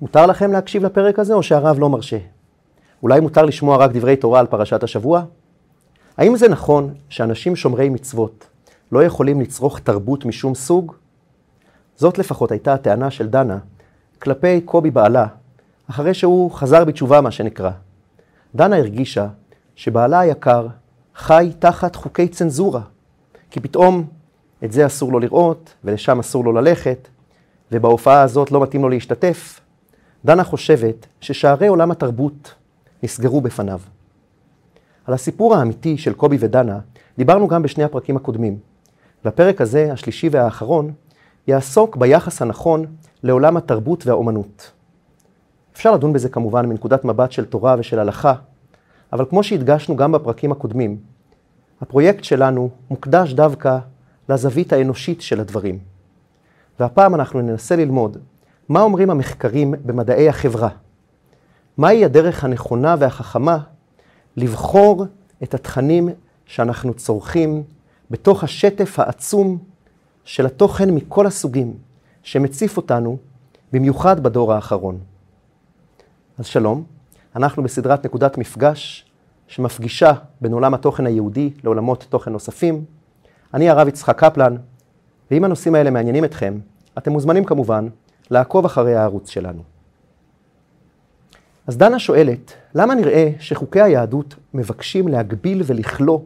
מותר לכם להקשיב לפרק הזה או שהרב לא מרשה? אולי מותר לשמוע רק דברי תורה על פרשת השבוע? האם זה נכון שאנשים שומרי מצוות לא יכולים לצרוך תרבות משום סוג? זאת לפחות הייתה הטענה של דנה כלפי קובי בעלה, אחרי שהוא חזר בתשובה מה שנקרא. דנה הרגישה שבעלה היקר חי תחת חוקי צנזורה, כי פתאום את זה אסור לו לראות, ולשם אסור לו ללכת, ובהופעה הזאת לא מתאים לו להשתתף. דנה חושבת ששערי עולם התרבות נסגרו בפניו. על הסיפור האמיתי של קובי ודנה דיברנו גם בשני הפרקים הקודמים. והפרק הזה, השלישי והאחרון, יעסוק ביחס הנכון לעולם התרבות והאומנות. אפשר לדון בזה כמובן מנקודת מבט של תורה ושל הלכה, אבל כמו שהדגשנו גם בפרקים הקודמים, הפרויקט שלנו מוקדש דווקא לזווית האנושית של הדברים. והפעם אנחנו ננסה ללמוד מה אומרים המחקרים במדעי החברה. מהי הדרך הנכונה והחכמה לבחור את התכנים שאנחנו צורכים בתוך השטף העצום של התוכן מכל הסוגים שמציף אותנו, במיוחד בדור האחרון. אז שלום, אנחנו בסדרת נקודת מפגש שמפגישה בין עולם התוכן היהודי לעולמות תוכן נוספים. אני הרב יצחק קפלן, ואם הנושאים האלה מעניינים אתכם, אתם מוזמנים כמובן לעקוב אחרי הערוץ שלנו. אז דנה שואלת, למה נראה שחוקי היהדות מבקשים להגביל ולכלוא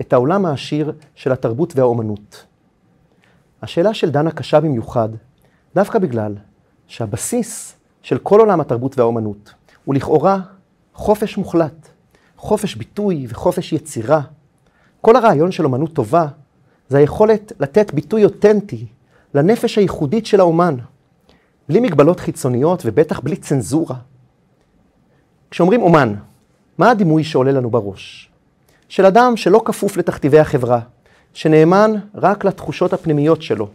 את העולם העשיר של התרבות והאומנות? השאלה של דנה קשה במיוחד, דווקא בגלל שהבסיס של כל עולם התרבות והאומנות הוא לכאורה חופש מוחלט, חופש ביטוי וחופש יצירה. כל הרעיון של אומנות טובה זה היכולת לתת ביטוי אותנטי לנפש הייחודית של האומן, בלי מגבלות חיצוניות ובטח בלי צנזורה. כשאומרים אומן, מה הדימוי שעולה לנו בראש? של אדם שלא כפוף לתכתיבי החברה, שנאמן רק לתחושות הפנימיות שלו,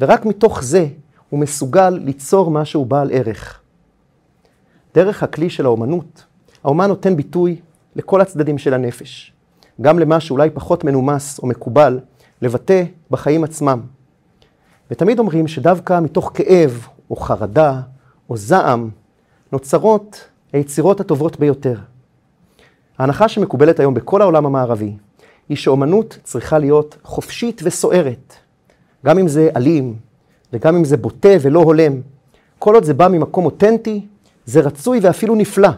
ורק מתוך זה הוא מסוגל ליצור משהו בעל ערך. דרך הכלי של האומנות, האומן נותן ביטוי לכל הצדדים של הנפש, גם למה שאולי פחות מנומס או מקובל לבטא בחיים עצמם. ותמיד אומרים שדווקא מתוך כאב או חרדה או זעם נוצרות היצירות הטובות ביותר. ההנחה שמקובלת היום בכל העולם המערבי היא שאומנות צריכה להיות חופשית וסוערת, גם אם זה אלים וגם אם זה בוטה ולא הולם. כל עוד זה בא ממקום אותנטי, זה רצוי ואפילו נפלא.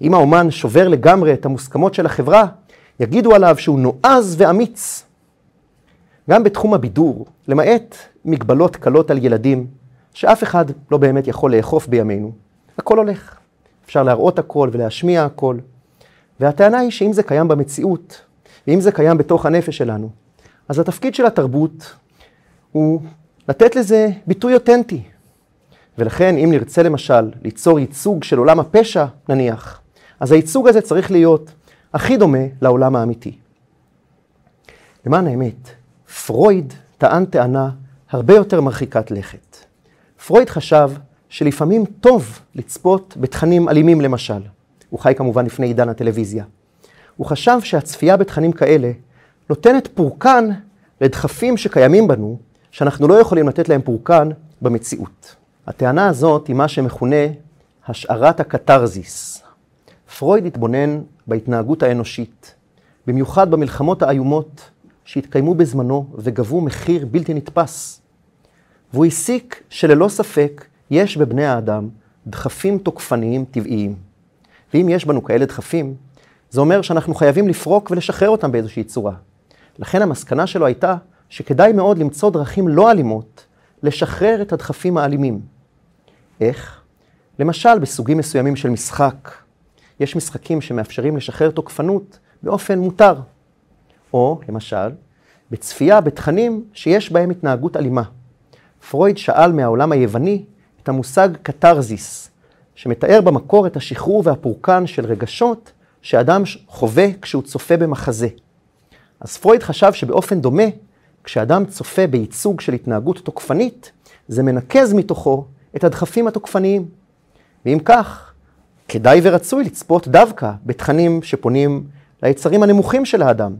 אם האומן שובר לגמרי את המוסכמות של החברה, יגידו עליו שהוא נועז ואמיץ. גם בתחום הבידור, למעט מגבלות קלות על ילדים, שאף אחד לא באמת יכול לאכוף בימינו, הכל הולך. אפשר להראות הכל ולהשמיע הכל. והטענה היא שאם זה קיים במציאות, ואם זה קיים בתוך הנפש שלנו, אז התפקיד של התרבות הוא לתת לזה ביטוי אותנטי. ולכן אם נרצה למשל ליצור ייצוג של עולם הפשע, נניח, אז הייצוג הזה צריך להיות הכי דומה לעולם האמיתי. למען האמת, פרויד טען טענה הרבה יותר מרחיקת לכת. פרויד חשב שלפעמים טוב לצפות בתכנים אלימים למשל. הוא חי כמובן לפני עידן הטלוויזיה. הוא חשב שהצפייה בתכנים כאלה נותנת פורקן לדחפים שקיימים בנו, שאנחנו לא יכולים לתת להם פורקן במציאות. הטענה הזאת היא מה שמכונה השערת הקתרזיס. פרויד התבונן בהתנהגות האנושית, במיוחד במלחמות האיומות שהתקיימו בזמנו וגבו מחיר בלתי נתפס. והוא הסיק שללא ספק יש בבני האדם דחפים תוקפניים טבעיים. ואם יש בנו כאלה דחפים, זה אומר שאנחנו חייבים לפרוק ולשחרר אותם באיזושהי צורה. לכן המסקנה שלו הייתה שכדאי מאוד למצוא דרכים לא אלימות לשחרר את הדחפים האלימים. איך? למשל, בסוגים מסוימים של משחק. יש משחקים שמאפשרים לשחרר תוקפנות באופן מותר. או, למשל, בצפייה בתכנים שיש בהם התנהגות אלימה. פרויד שאל מהעולם היווני את המושג קתרזיס, שמתאר במקור את השחרור והפורקן של רגשות שאדם חווה כשהוא צופה במחזה. אז פרויד חשב שבאופן דומה, כשאדם צופה בייצוג של התנהגות תוקפנית, זה מנקז מתוכו את הדחפים התוקפניים. ואם כך, כדאי ורצוי לצפות דווקא בתכנים שפונים ליצרים הנמוכים של האדם,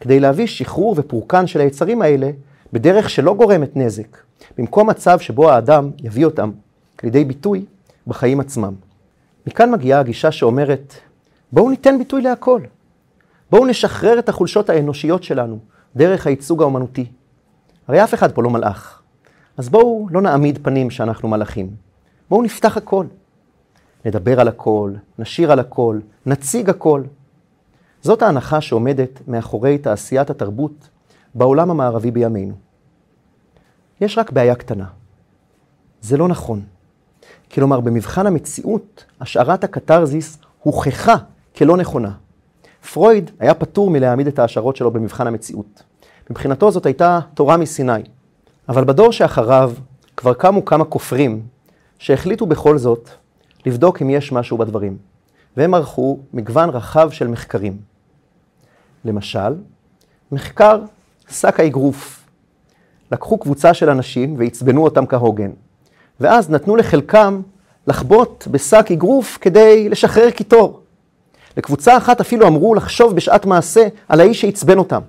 כדי להביא שחרור ופורקן של היצרים האלה בדרך שלא גורמת נזק, במקום מצב שבו האדם יביא אותם לידי ביטוי בחיים עצמם. מכאן מגיעה הגישה שאומרת, בואו ניתן ביטוי להכל. בואו נשחרר את החולשות האנושיות שלנו דרך הייצוג האומנותי. הרי אף אחד פה לא מלאך. אז בואו לא נעמיד פנים שאנחנו מלאכים. בואו נפתח הכל. נדבר על הכל, נשיר על הכל, נציג הכל. זאת ההנחה שעומדת מאחורי תעשיית התרבות בעולם המערבי בימינו. יש רק בעיה קטנה. זה לא נכון. כלומר, במבחן המציאות, השערת הקתרזיס הוכחה כלא נכונה. פרויד היה פטור מלהעמיד את ההשערות שלו במבחן המציאות. מבחינתו זאת הייתה תורה מסיני. אבל בדור שאחריו כבר קמו כמה כופרים שהחליטו בכל זאת לבדוק אם יש משהו בדברים. והם ערכו מגוון רחב של מחקרים. למשל, מחקר שק האגרוף. לקחו קבוצה של אנשים ועצבנו אותם כהוגן, ואז נתנו לחלקם לחבוט בשק אגרוף כדי לשחרר קיטור. לקבוצה אחת אפילו אמרו לחשוב בשעת מעשה על האיש שעצבן אותם.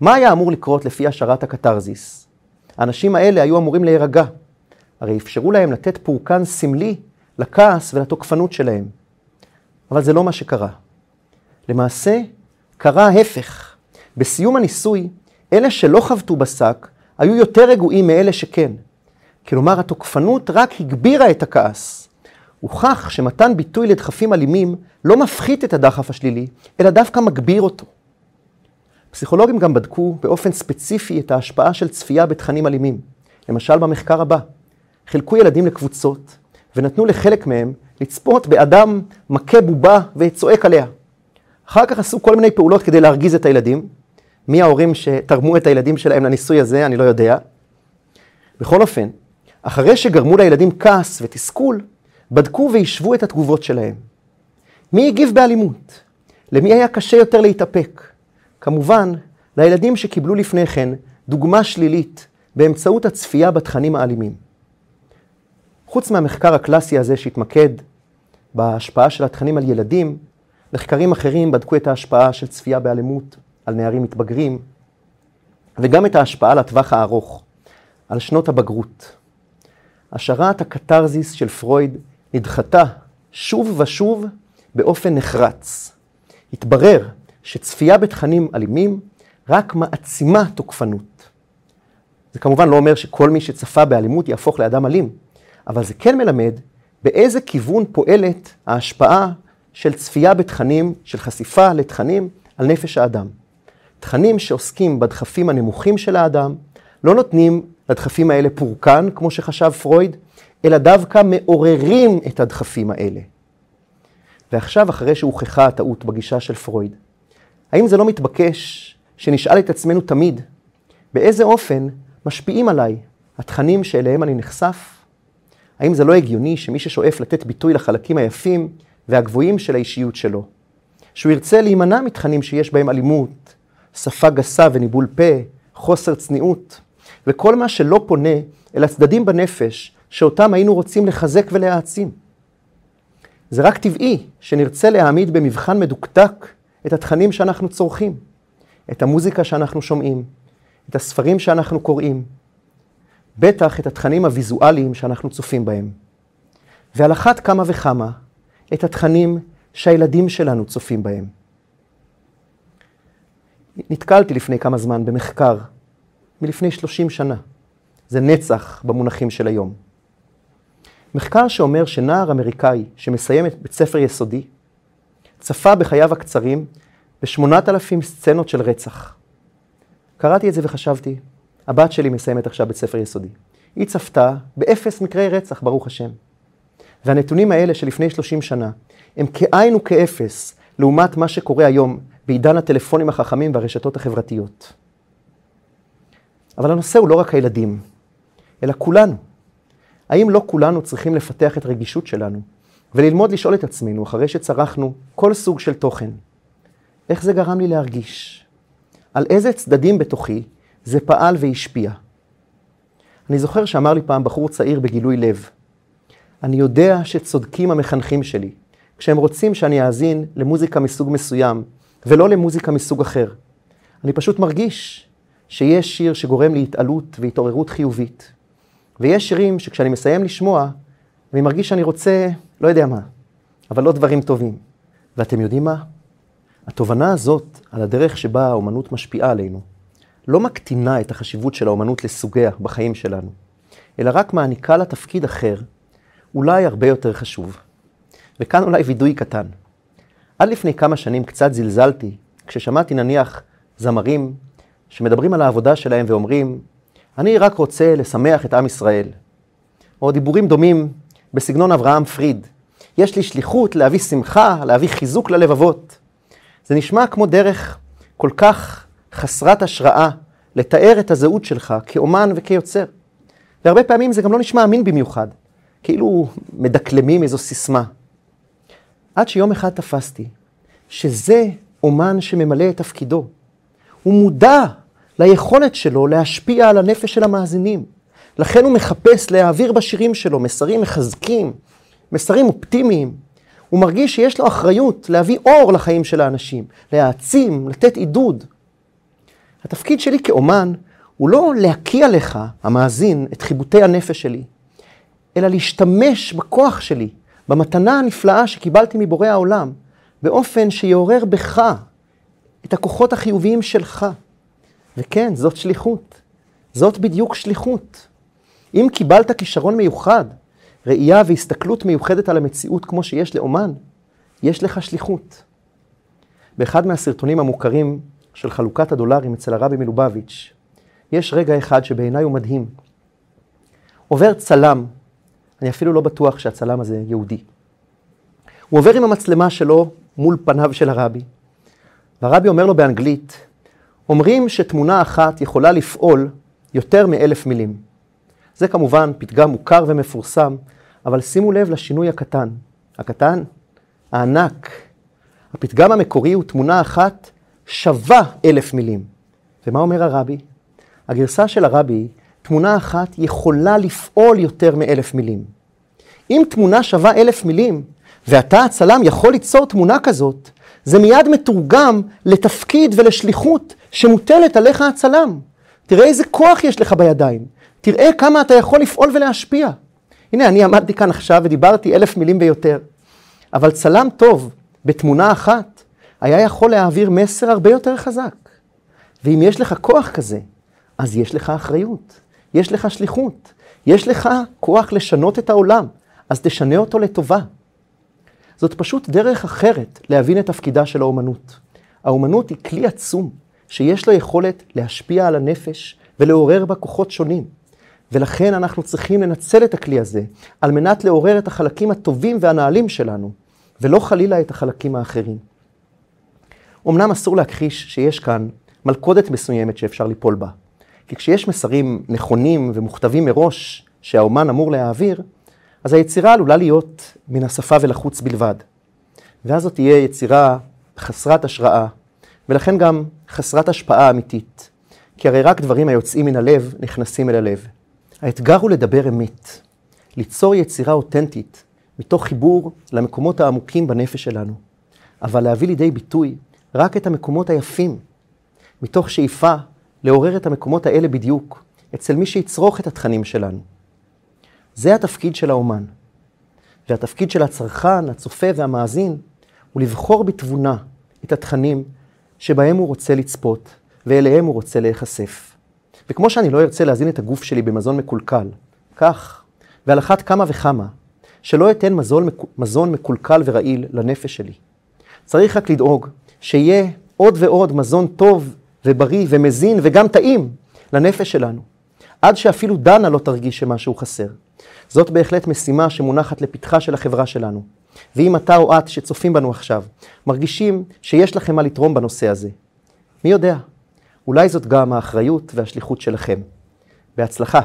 מה היה אמור לקרות לפי השערת הקתרזיס? האנשים האלה היו אמורים להירגע. הרי אפשרו להם לתת פורקן סמלי לכעס ולתוקפנות שלהם. אבל זה לא מה שקרה. למעשה, קרה ההפך. בסיום הניסוי, אלה שלא חבטו בשק היו יותר רגועים מאלה שכן. כלומר, התוקפנות רק הגבירה את הכעס. הוכח שמתן ביטוי לדחפים אלימים לא מפחית את הדחף השלילי, אלא דווקא מגביר אותו. פסיכולוגים גם בדקו באופן ספציפי את ההשפעה של צפייה בתכנים אלימים. למשל במחקר הבא, חילקו ילדים לקבוצות ונתנו לחלק מהם לצפות באדם מכה בובה וצועק עליה. אחר כך עשו כל מיני פעולות כדי להרגיז את הילדים. מי ההורים שתרמו את הילדים שלהם לניסוי הזה, אני לא יודע. בכל אופן, אחרי שגרמו לילדים כעס ותסכול, בדקו והשוו את התגובות שלהם. מי הגיב באלימות? למי היה קשה יותר להתאפק? כמובן, לילדים שקיבלו לפני כן דוגמה שלילית באמצעות הצפייה בתכנים האלימים. חוץ מהמחקר הקלאסי הזה שהתמקד בהשפעה של התכנים על ילדים, מחקרים אחרים בדקו את ההשפעה של צפייה באלימות על נערים מתבגרים, וגם את ההשפעה לטווח הארוך, על שנות הבגרות. השערת הקתרזיס של פרויד נדחתה שוב ושוב באופן נחרץ. התברר שצפייה בתכנים אלימים רק מעצימה תוקפנות. זה כמובן לא אומר שכל מי שצפה באלימות יהפוך לאדם אלים, אבל זה כן מלמד באיזה כיוון פועלת ההשפעה של צפייה בתכנים, של חשיפה לתכנים על נפש האדם. תכנים שעוסקים בדחפים הנמוכים של האדם, לא נותנים לדחפים האלה פורקן, כמו שחשב פרויד, אלא דווקא מעוררים את הדחפים האלה. ועכשיו, אחרי שהוכחה הטעות בגישה של פרויד, האם זה לא מתבקש שנשאל את עצמנו תמיד, באיזה אופן משפיעים עליי התכנים שאליהם אני נחשף? האם זה לא הגיוני שמי ששואף לתת ביטוי לחלקים היפים והגבוהים של האישיות שלו, שהוא ירצה להימנע מתכנים שיש בהם אלימות, שפה גסה וניבול פה, חוסר צניעות, וכל מה שלא פונה אל הצדדים בנפש שאותם היינו רוצים לחזק ולהעצים. זה רק טבעי שנרצה להעמיד במבחן מדוקדק את התכנים שאנחנו צורכים, את המוזיקה שאנחנו שומעים, את הספרים שאנחנו קוראים, בטח את התכנים הוויזואליים שאנחנו צופים בהם. ועל אחת כמה וכמה, את התכנים שהילדים שלנו צופים בהם. נתקלתי לפני כמה זמן במחקר מלפני 30 שנה. זה נצח במונחים של היום. מחקר שאומר שנער אמריקאי שמסיים את בית ספר יסודי, צפה בחייו הקצרים בשמונת אלפים סצנות של רצח. קראתי את זה וחשבתי, הבת שלי מסיימת עכשיו בית ספר יסודי. היא צפתה באפס מקרי רצח, ברוך השם. והנתונים האלה שלפני 30 שנה, הם כאין וכאפס לעומת מה שקורה היום בעידן הטלפונים החכמים והרשתות החברתיות. אבל הנושא הוא לא רק הילדים, אלא כולנו. האם לא כולנו צריכים לפתח את הרגישות שלנו וללמוד לשאול את עצמנו, אחרי שצרכנו כל סוג של תוכן, איך זה גרם לי להרגיש? על איזה צדדים בתוכי זה פעל והשפיע? אני זוכר שאמר לי פעם בחור צעיר בגילוי לב, אני יודע שצודקים המחנכים שלי, כשהם רוצים שאני אאזין למוזיקה מסוג מסוים, ולא למוזיקה מסוג אחר. אני פשוט מרגיש שיש שיר שגורם להתעלות והתעוררות חיובית. ויש שירים שכשאני מסיים לשמוע, אני מרגיש שאני רוצה, לא יודע מה, אבל לא דברים טובים. ואתם יודעים מה? התובנה הזאת על הדרך שבה האומנות משפיעה עלינו, לא מקטינה את החשיבות של האומנות לסוגיה בחיים שלנו, אלא רק מעניקה לה תפקיד אחר, אולי הרבה יותר חשוב. וכאן אולי וידוי קטן. עד לפני כמה שנים קצת זלזלתי, כששמעתי נניח זמרים שמדברים על העבודה שלהם ואומרים, אני רק רוצה לשמח את עם ישראל. או דיבורים דומים בסגנון אברהם פריד, יש לי שליחות להביא שמחה, להביא חיזוק ללבבות. זה נשמע כמו דרך כל כך חסרת השראה לתאר את הזהות שלך כאומן וכיוצר. והרבה פעמים זה גם לא נשמע אמין במיוחד, כאילו מדקלמים איזו סיסמה. עד שיום אחד תפסתי שזה אומן שממלא את תפקידו. הוא מודע ליכולת שלו להשפיע על הנפש של המאזינים. לכן הוא מחפש להעביר בשירים שלו מסרים מחזקים, מסרים אופטימיים. הוא מרגיש שיש לו אחריות להביא אור לחיים של האנשים, להעצים, לתת עידוד. התפקיד שלי כאומן הוא לא להקיא לך, המאזין, את חיבוטי הנפש שלי, אלא להשתמש בכוח שלי, במתנה הנפלאה שקיבלתי מבורא העולם, באופן שיעורר בך את הכוחות החיוביים שלך. וכן, זאת שליחות. זאת בדיוק שליחות. אם קיבלת כישרון מיוחד, ראייה והסתכלות מיוחדת על המציאות כמו שיש לאומן, יש לך שליחות. באחד מהסרטונים המוכרים של חלוקת הדולרים אצל הרבי מלובביץ', יש רגע אחד שבעיניי הוא מדהים. עובר צלם, אני אפילו לא בטוח שהצלם הזה יהודי. הוא עובר עם המצלמה שלו מול פניו של הרבי, והרבי אומר לו באנגלית, אומרים שתמונה אחת יכולה לפעול יותר מאלף מילים. זה כמובן פתגם מוכר ומפורסם, אבל שימו לב לשינוי הקטן. הקטן? הענק. הפתגם המקורי הוא תמונה אחת שווה אלף מילים. ומה אומר הרבי? הגרסה של הרבי תמונה אחת יכולה לפעול יותר מאלף מילים. אם תמונה שווה אלף מילים, ואתה הצלם יכול ליצור תמונה כזאת, זה מיד מתורגם לתפקיד ולשליחות שמוטלת עליך הצלם. תראה איזה כוח יש לך בידיים. תראה כמה אתה יכול לפעול ולהשפיע. הנה, אני עמדתי כאן עכשיו ודיברתי אלף מילים ויותר, אבל צלם טוב בתמונה אחת היה יכול להעביר מסר הרבה יותר חזק. ואם יש לך כוח כזה, אז יש לך אחריות, יש לך שליחות, יש לך כוח לשנות את העולם, אז תשנה אותו לטובה. זאת פשוט דרך אחרת להבין את תפקידה של האומנות. האומנות היא כלי עצום, שיש לו יכולת להשפיע על הנפש ולעורר בה כוחות שונים. ולכן אנחנו צריכים לנצל את הכלי הזה על מנת לעורר את החלקים הטובים והנעלים שלנו, ולא חלילה את החלקים האחרים. אמנם אסור להכחיש שיש כאן מלכודת מסוימת שאפשר ליפול בה. כי כשיש מסרים נכונים ומוכתבים מראש שהאומן אמור להעביר, אז היצירה עלולה להיות מן השפה ולחוץ בלבד. ואז זאת תהיה יצירה חסרת השראה, ולכן גם חסרת השפעה אמיתית. כי הרי רק דברים היוצאים מן הלב נכנסים אל הלב. האתגר הוא לדבר אמת, ליצור יצירה אותנטית, מתוך חיבור למקומות העמוקים בנפש שלנו, אבל להביא לידי ביטוי רק את המקומות היפים, מתוך שאיפה לעורר את המקומות האלה בדיוק, אצל מי שיצרוך את התכנים שלנו. זה התפקיד של האומן. והתפקיד של הצרכן, הצופה והמאזין, הוא לבחור בתבונה את התכנים שבהם הוא רוצה לצפות, ואליהם הוא רוצה להיחשף. וכמו שאני לא ארצה להזין את הגוף שלי במזון מקולקל, כך, ועל אחת כמה וכמה, שלא אתן מזון, מזון מקולקל ורעיל לנפש שלי. צריך רק לדאוג שיהיה עוד ועוד מזון טוב ובריא ומזין וגם טעים לנפש שלנו, עד שאפילו דנה לא תרגיש שמשהו חסר. זאת בהחלט משימה שמונחת לפתחה של החברה שלנו. ואם אתה או את שצופים בנו עכשיו, מרגישים שיש לכם מה לתרום בנושא הזה, מי יודע, אולי זאת גם האחריות והשליחות שלכם. בהצלחה.